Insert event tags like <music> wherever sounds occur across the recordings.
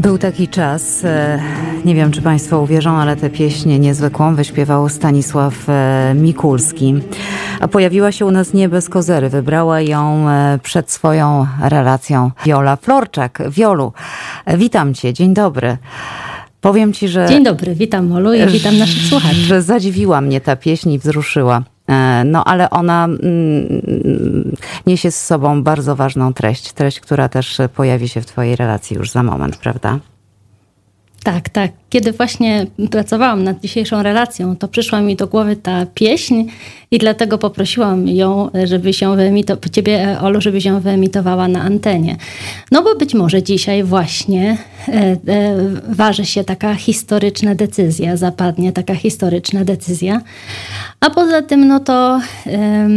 Był taki czas, e, nie wiem czy Państwo uwierzą, ale tę pieśń niezwykłą wyśpiewał Stanisław e, Mikulski. A pojawiła się u nas nie bez kozery. Wybrała ją e, przed swoją relacją Wiola Florczak. Wiolu, witam Cię, dzień dobry. Powiem Ci, że... Dzień dobry, witam Molu i witam naszych słuchaczy. Że zadziwiła mnie ta pieśń i wzruszyła. No, ale ona mm, niesie z sobą bardzo ważną treść. Treść, która też pojawi się w Twojej relacji już za moment, prawda? Tak, tak. Kiedy właśnie pracowałam nad dzisiejszą relacją, to przyszła mi do głowy ta pieśń i dlatego poprosiłam ją, żeby się ciebie, Olu, wyemitowała na antenie. No bo być może dzisiaj właśnie e, e, waży się taka historyczna decyzja, zapadnie taka historyczna decyzja. A poza tym, no to e,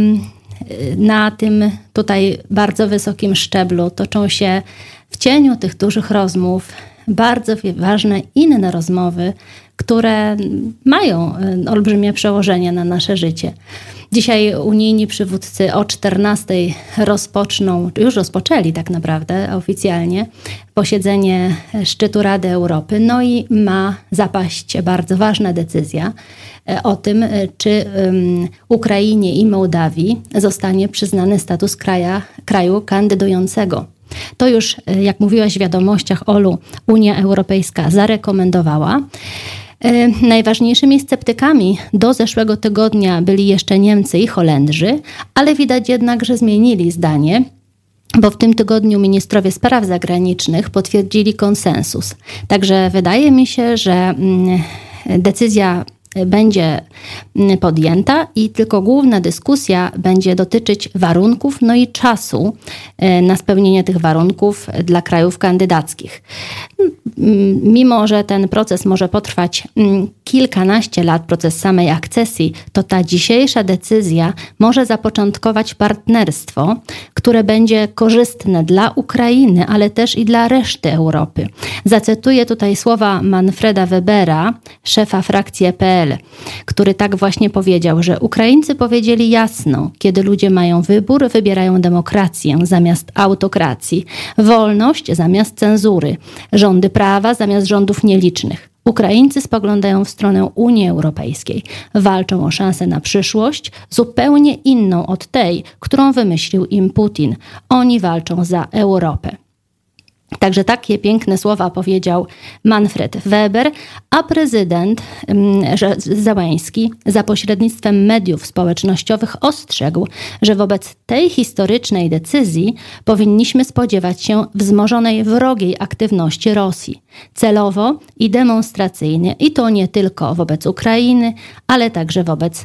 na tym tutaj bardzo wysokim szczeblu toczą się w cieniu tych dużych rozmów bardzo ważne inne rozmowy, które mają e, olbrzymie przełożenie na nasze życie. Dzisiaj unijni przywódcy o 14 rozpoczną, już rozpoczęli tak naprawdę oficjalnie posiedzenie szczytu Rady Europy. No i ma zapaść bardzo ważna decyzja e, o tym, e, czy Ukrainie i Mołdawii zostanie przyznany status kraja, kraju kandydującego to już, e, jak mówiłaś w wiadomościach, Olu, Unia Europejska zarekomendowała. E, najważniejszymi sceptykami do zeszłego tygodnia byli jeszcze Niemcy i Holendrzy, ale widać jednak, że zmienili zdanie bo w tym tygodniu ministrowie spraw zagranicznych potwierdzili konsensus. Także wydaje mi się, że mm, decyzja będzie mm, podjęta i tylko główna dyskusja będzie dotyczyć warunków, no i czasu e, na spełnienie tych warunków dla krajów kandydackich. Mimo, że ten proces może potrwać mm, kilkanaście lat, proces samej akcesji, to ta dzisiejsza decyzja może zapoczątkować partnerstwo, które będzie korzystne dla Ukrainy, ale też i dla reszty Europy. Zacytuję tutaj słowa Manfreda Webera, szefa frakcji EPL który tak właśnie powiedział, że Ukraińcy powiedzieli jasno, kiedy ludzie mają wybór, wybierają demokrację zamiast autokracji, wolność zamiast cenzury, rządy prawa zamiast rządów nielicznych. Ukraińcy spoglądają w stronę Unii Europejskiej, walczą o szansę na przyszłość zupełnie inną od tej, którą wymyślił im Putin. Oni walczą za Europę. Także takie piękne słowa powiedział Manfred Weber, a prezydent mm, Załański za pośrednictwem mediów społecznościowych ostrzegł, że wobec tej historycznej decyzji powinniśmy spodziewać się wzmożonej wrogiej aktywności Rosji, celowo i demonstracyjnie, i to nie tylko wobec Ukrainy, ale także wobec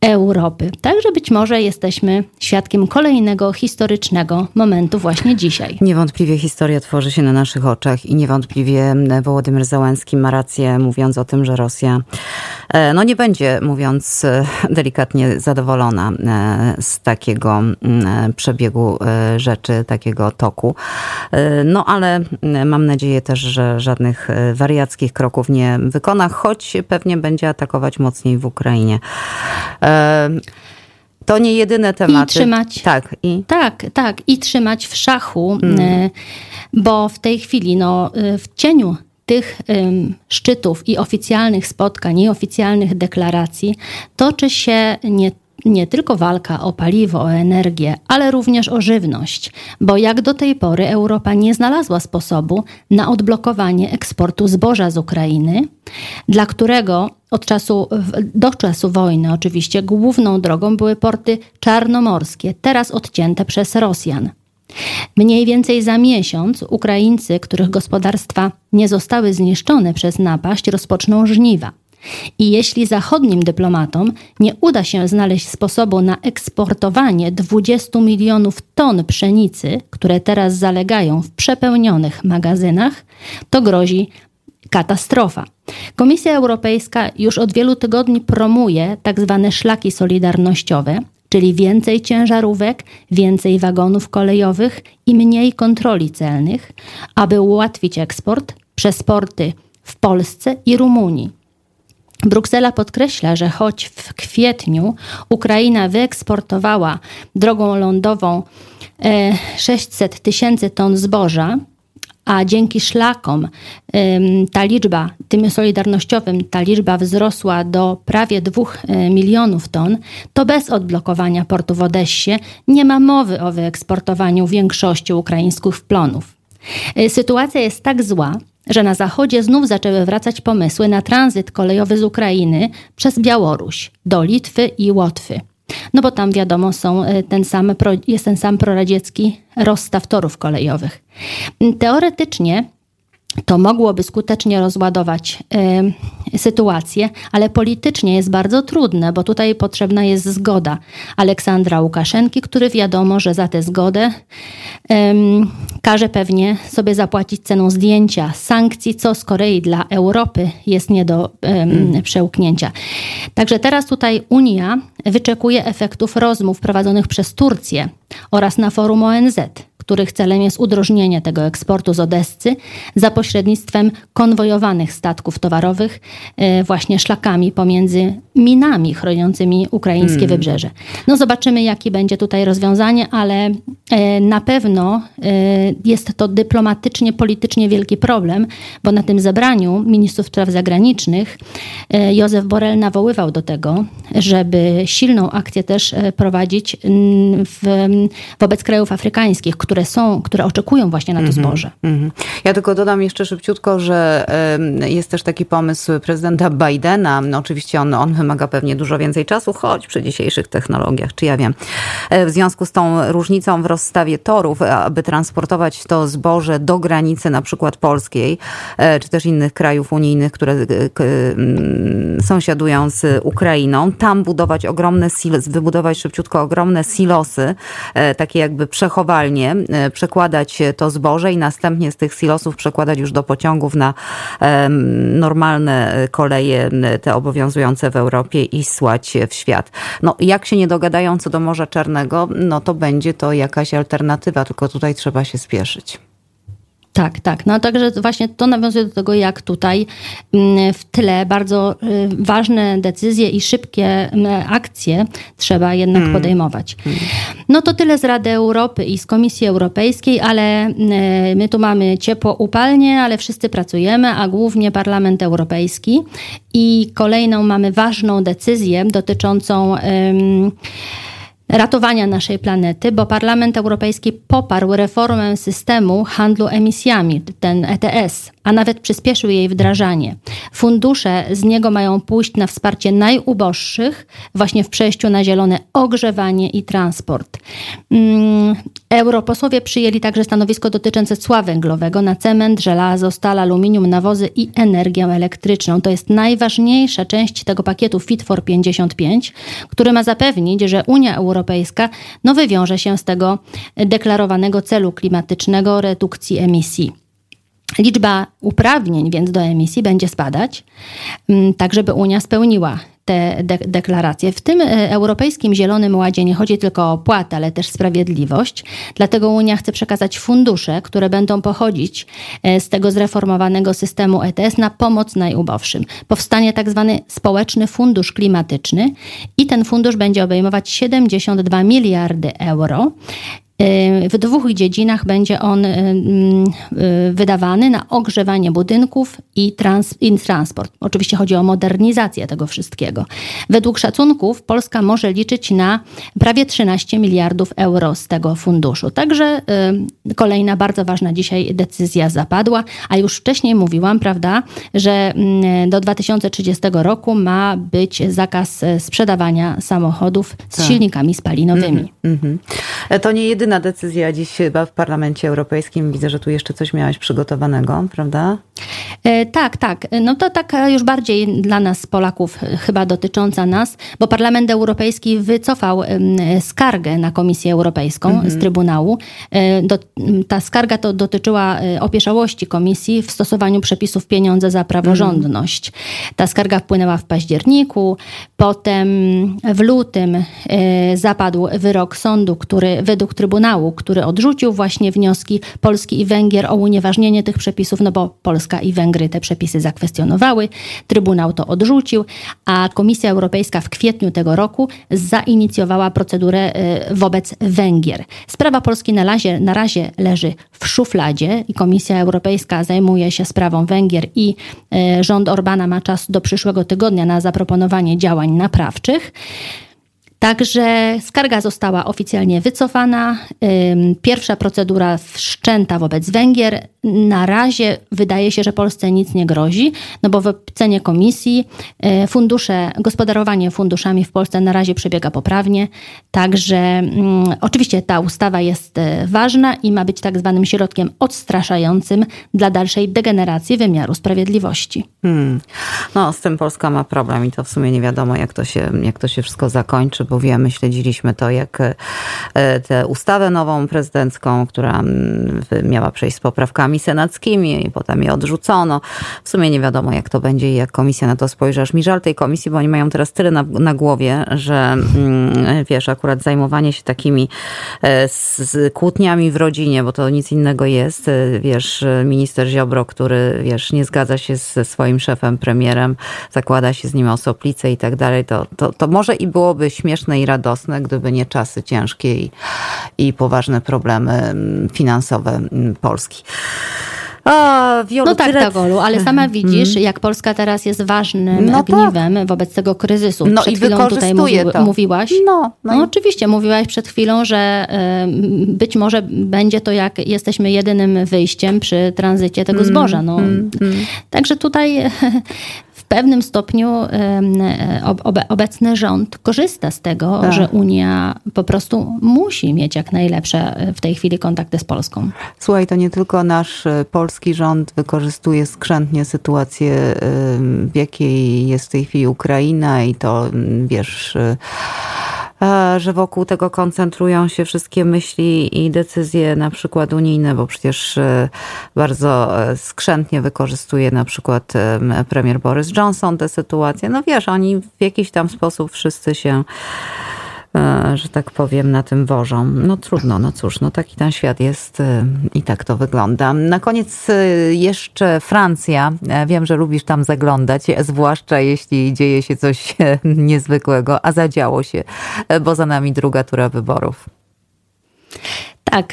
Europy. Także być może jesteśmy świadkiem kolejnego historycznego momentu właśnie dzisiaj. Niewątpliwie historia tworzy się na naszych oczach i niewątpliwie Wołodymyr Załęski ma rację mówiąc o tym, że Rosja e, no nie będzie, mówiąc e, delikatnie, zadowolona e, z takiego przebiegu rzeczy, takiego toku. No ale mam nadzieję też, że żadnych wariackich kroków nie wykona, choć pewnie będzie atakować mocniej w Ukrainie. To nie jedyne tematy. I trzymać. Tak, i? tak, tak. I trzymać w szachu, mm. bo w tej chwili, no, y, w cieniu tych um, szczytów i oficjalnych spotkań, i oficjalnych deklaracji toczy się nie nie tylko walka o paliwo, o energię, ale również o żywność, bo jak do tej pory Europa nie znalazła sposobu na odblokowanie eksportu zboża z Ukrainy, dla którego od czasu, do czasu wojny oczywiście główną drogą były porty czarnomorskie, teraz odcięte przez Rosjan. Mniej więcej za miesiąc Ukraińcy, których gospodarstwa nie zostały zniszczone przez napaść, rozpoczną żniwa. I jeśli zachodnim dyplomatom nie uda się znaleźć sposobu na eksportowanie 20 milionów ton pszenicy, które teraz zalegają w przepełnionych magazynach, to grozi katastrofa. Komisja Europejska już od wielu tygodni promuje tzw. Tak szlaki solidarnościowe, czyli więcej ciężarówek, więcej wagonów kolejowych i mniej kontroli celnych, aby ułatwić eksport przez porty w Polsce i Rumunii. Bruksela podkreśla, że choć w kwietniu Ukraina wyeksportowała drogą lądową 600 e, tysięcy ton zboża, a dzięki szlakom ta liczba, tym solidarnościowym, ta liczba wzrosła do prawie 2 e, milionów ton, to bez odblokowania portu w Odessie nie ma mowy o wyeksportowaniu większości ukraińskich plonów. E, sytuacja jest tak zła, że na Zachodzie znów zaczęły wracać pomysły na tranzyt kolejowy z Ukrainy przez Białoruś do Litwy i Łotwy. No bo tam wiadomo, są e, ten sam, jest ten sam proradziecki rozstaw torów kolejowych. Teoretycznie to mogłoby skutecznie rozładować y, sytuację, ale politycznie jest bardzo trudne, bo tutaj potrzebna jest zgoda Aleksandra Łukaszenki, który wiadomo, że za tę zgodę y, każe pewnie sobie zapłacić ceną zdjęcia sankcji, co z kolei dla Europy jest nie do y, przełknięcia. Także teraz tutaj Unia wyczekuje efektów rozmów prowadzonych przez Turcję oraz na forum ONZ których celem jest udrożnienie tego eksportu z Odessy za pośrednictwem konwojowanych statków towarowych e, właśnie szlakami pomiędzy minami chroniącymi ukraińskie hmm. wybrzeże. No zobaczymy, jakie będzie tutaj rozwiązanie, ale e, na pewno e, jest to dyplomatycznie, politycznie wielki problem, bo na tym zebraniu ministrów spraw zagranicznych Józef Borrell nawoływał do tego, żeby silną akcję też prowadzić w, wobec krajów afrykańskich, które które są, które oczekują właśnie na to mhm, zboże. Mm -hmm. Ja tylko dodam jeszcze szybciutko, że jest też taki pomysł prezydenta Bidena. No oczywiście on, on wymaga pewnie dużo więcej czasu, choć przy dzisiejszych technologiach, czy ja wiem. E, w związku z tą różnicą w rozstawie torów, aby transportować to zboże do granicy na przykład polskiej, e, czy też innych krajów unijnych, które e, sąsiadują z Ukrainą, tam budować ogromne silosy, wybudować szybciutko ogromne silosy, takie jakby przechowalnie, E, przekładać to zboże i następnie z tych silosów przekładać już do pociągów na normalne koleje, te obowiązujące w Europie i słać w świat. No, jak się nie dogadają co do Morza Czarnego, no to będzie to jakaś alternatywa, tylko tutaj trzeba się spieszyć. Tak, tak. No także właśnie to nawiązuje do tego, jak tutaj mm, w tle bardzo y, ważne decyzje i szybkie mm, akcje trzeba jednak hmm. podejmować. Hmm. No to tyle z Rady Europy i z Komisji Europejskiej, ale y, my tu mamy ciepło upalnie, ale wszyscy pracujemy, a głównie Parlament Europejski. I kolejną mamy ważną decyzję dotyczącą ratowania naszej planety, bo Parlament Europejski poparł reformę systemu handlu emisjami, ten ETS, a nawet przyspieszył jej wdrażanie. Fundusze z niego mają pójść na wsparcie najuboższych, właśnie w przejściu na zielone ogrzewanie i transport. Mm, europosłowie przyjęli także stanowisko dotyczące cła węglowego na cement, żelazo, stal, aluminium, nawozy i energię elektryczną. To jest najważniejsza część tego pakietu Fit for 55, który ma zapewnić, że Unia Europejska no, wywiąże się z tego deklarowanego celu klimatycznego redukcji emisji. Liczba uprawnień więc do emisji będzie spadać, mm, tak żeby Unia spełniła te de deklaracje. W tym e, Europejskim Zielonym Ładzie nie chodzi tylko o opłatę, ale też sprawiedliwość. Dlatego Unia chce przekazać fundusze, które będą pochodzić e, z tego zreformowanego systemu ETS na pomoc najuboższym. Powstanie tak zwany społeczny fundusz klimatyczny i ten fundusz będzie obejmować 72 miliardy euro w dwóch dziedzinach będzie on y, y, wydawany na ogrzewanie budynków i, trans, i, transport. Oczywiście chodzi o modernizację tego wszystkiego. Według szacunków Polska może liczyć na prawie 13 miliardów euro z tego funduszu. Także y, kolejna bardzo ważna dzisiaj decyzja zapadła, a już wcześniej mówiłam, prawda, że do 2030 roku ma być zakaz sprzedawania samochodów z tak. silnikami spalinowymi. Mm -hmm. To nie jedyne jedyna decyzja dziś chyba w Parlamencie Europejskim. Widzę, że tu jeszcze coś miałaś przygotowanego, prawda? E, tak, tak. No to taka już bardziej dla nas, Polaków, chyba dotycząca nas, bo Parlament Europejski wycofał skargę na Komisję Europejską mhm. z Trybunału. E, do, ta skarga to dotyczyła e, opieszałości Komisji w stosowaniu przepisów pieniądze za praworządność. Mhm. Ta skarga wpłynęła w październiku, potem w lutym zapadł wyrok sądu, który według Trybunału Trybunału, który odrzucił właśnie wnioski Polski i Węgier o unieważnienie tych przepisów, no bo Polska i Węgry te przepisy zakwestionowały. Trybunał to odrzucił, a Komisja Europejska w kwietniu tego roku zainicjowała procedurę y, wobec Węgier. Sprawa Polski na razie, na razie leży w szufladzie i Komisja Europejska zajmuje się sprawą Węgier i y, rząd Orbana ma czas do przyszłego tygodnia na zaproponowanie działań naprawczych. Także skarga została oficjalnie wycofana. Pierwsza procedura wszczęta wobec Węgier. Na razie wydaje się, że Polsce nic nie grozi, no bo w cenie komisji e, fundusze, gospodarowanie funduszami w Polsce na razie przebiega poprawnie. Także oczywiście ta ustawa jest e, ważna i ma być tak zwanym środkiem odstraszającym dla dalszej degeneracji wymiaru sprawiedliwości. Hmm. No, z tym Polska ma problem i to w sumie nie wiadomo, jak to się, jak to się wszystko zakończy, bo wiemy, śledziliśmy to, jak e, tę ustawę nową prezydencką, która mm, miała przejść z poprawkami senackimi i potem je odrzucono. W sumie nie wiadomo, jak to będzie i jak komisja na to spojrzy. Aż mi żal tej komisji, bo oni mają teraz tyle na, na głowie, że mm, wiesz, akurat zajmowanie się takimi e, z, kłótniami w rodzinie, bo to nic innego jest. E, wiesz, minister Ziobro, który, wiesz, nie zgadza się ze swoim szefem, premierem, zakłada się z nim osoplicę i tak dalej, to, to, to może i byłoby śmieszne i radosne, gdyby nie czasy ciężkie i, i poważne problemy mm, finansowe mm, Polski. A, no tak, tyle... Tagolu, ale sama mhm. widzisz, jak Polska teraz jest ważnym no gniwem tak. wobec tego kryzysu. No przed i chwilą tutaj mówi, to. mówiłaś. No, no, no oczywiście, mówiłaś przed chwilą, że y, być może będzie to jak jesteśmy jedynym wyjściem przy tranzycie tego mm, zboża. No. Także tutaj <laughs> pewnym stopniu obecny rząd korzysta z tego, tak. że Unia po prostu musi mieć jak najlepsze e, w tej chwili kontakty z Polską. Słuchaj, to nie tylko nasz e, polski rząd wykorzystuje skrzętnie sytuację, w jakiej jest w tej chwili Ukraina i to, wiesz, e, E, że wokół tego koncentrują się wszystkie myśli i decyzje na przykład unijne, bo przecież e, bardzo e, skrzętnie wykorzystuje na przykład premier Boris Johnson tę sytuację. No wiesz, oni w jakiś tam sposób wszyscy się E, że tak powiem, na tym wożą. No trudno, no cóż, no taki ten świat jest e, i tak to wygląda. Na koniec e, jeszcze Francja. Wiem, że lubisz tam zaglądać, zwłaszcza jeśli dzieje się coś niezwykłego, a zadziało się, bo za nami druga tura wyborów. Tak.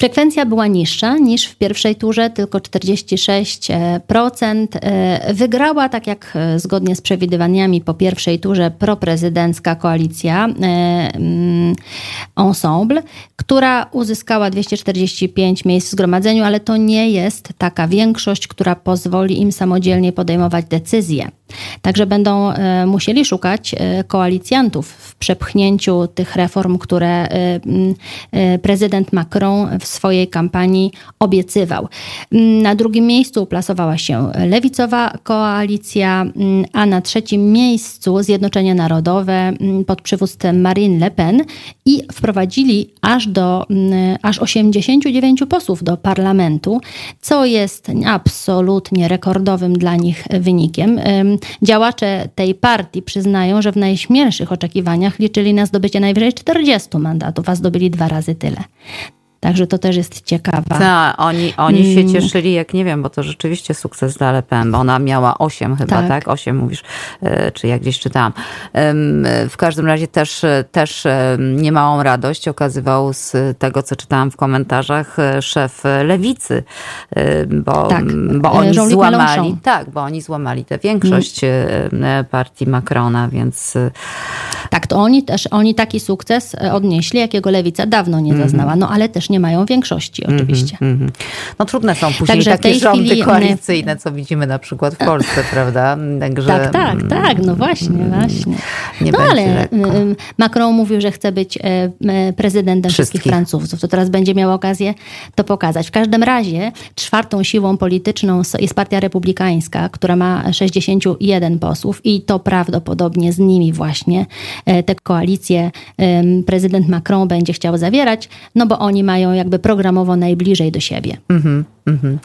Frekwencja była niższa niż w pierwszej turze, tylko 46%. E, wygrała, tak jak e, zgodnie z przewidywaniami po pierwszej turze, proprezydencka koalicja e, mm, Ensemble, która uzyskała 245 miejsc w zgromadzeniu, ale to nie jest taka większość, która pozwoli im samodzielnie podejmować decyzje. Także będą musieli szukać koalicjantów w przepchnięciu tych reform, które prezydent Macron w swojej kampanii obiecywał. Na drugim miejscu uplasowała się lewicowa koalicja, a na trzecim miejscu Zjednoczenie Narodowe pod przywództwem Marine Le Pen i wprowadzili aż do aż 89 posłów do parlamentu, co jest absolutnie rekordowym dla nich wynikiem. Działacze tej partii przyznają, że w najśmielszych oczekiwaniach liczyli na zdobycie najwyżej 40 mandatów, a zdobyli dwa razy tyle. Także to też jest ciekawa. Tak, oni, oni się mm. cieszyli, jak nie wiem, bo to rzeczywiście sukces dla Pen, bo ona miała 8 chyba, tak? tak? 8 mówisz, e, czy jak gdzieś czytałam. W każdym razie też, też niemałą radość okazywał z tego, co czytałam w komentarzach e, szef Lewicy, e, bo, tak. bo oni złamali, tak, bo oni złamali tę większość mm. partii Macrona, więc... Tak, to oni też, oni taki sukces odnieśli, jakiego Lewica dawno nie mhm. zaznała, no ale też nie mają większości mhm, oczywiście. Mm -hmm. No trudne są później Także takie rządy chwili... koalicyjne, co widzimy na przykład w Polsce, prawda? Także, tak, tak, mm, tak, no właśnie, właśnie. Nie no ale lekko. Macron mówił, że chce być e, e, prezydentem wszystkich. wszystkich Francuzów. To teraz będzie miał okazję to pokazać. W każdym razie czwartą siłą polityczną jest Partia Republikańska, która ma 61 posłów i to prawdopodobnie z nimi właśnie te koalicje prezydent Macron będzie chciał zawierać, no bo oni mają jakby programowo najbliżej do siebie. Mm-hmm, mm-hmm.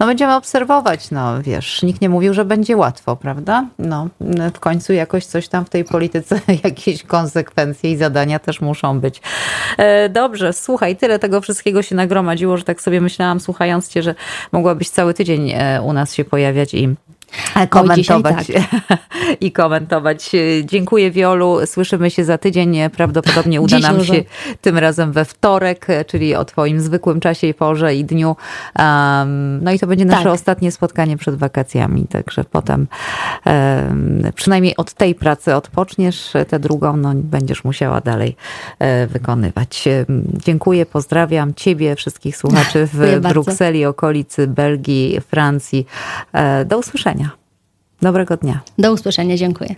No będziemy obserwować, no wiesz, nikt nie mówił, że będzie łatwo, prawda? No w końcu jakoś coś tam w tej polityce, <laughs> jakieś konsekwencje i zadania też muszą być. E, dobrze, słuchaj, tyle tego wszystkiego się nagromadziło, że tak sobie myślałam, słuchając cię, że mogłabyś cały tydzień e, u nas się pojawiać i komentować tak. <laughs> i komentować. Dziękuję Wiolu. Słyszymy się za tydzień. Prawdopodobnie uda Dziś nam się tym razem we wtorek, czyli o twoim zwykłym czasie i porze i dniu. Um, no i to będzie nasze tak. ostatnie spotkanie przed wakacjami. Także potem um, przynajmniej od tej pracy odpoczniesz, tę drugą no, będziesz musiała dalej e, wykonywać. Dziękuję, pozdrawiam ciebie, wszystkich słuchaczy w <laughs> Brukseli, okolicy Belgii, Francji. E, do usłyszenia. Dobrego dnia. Do usłyszenia, dziękuję.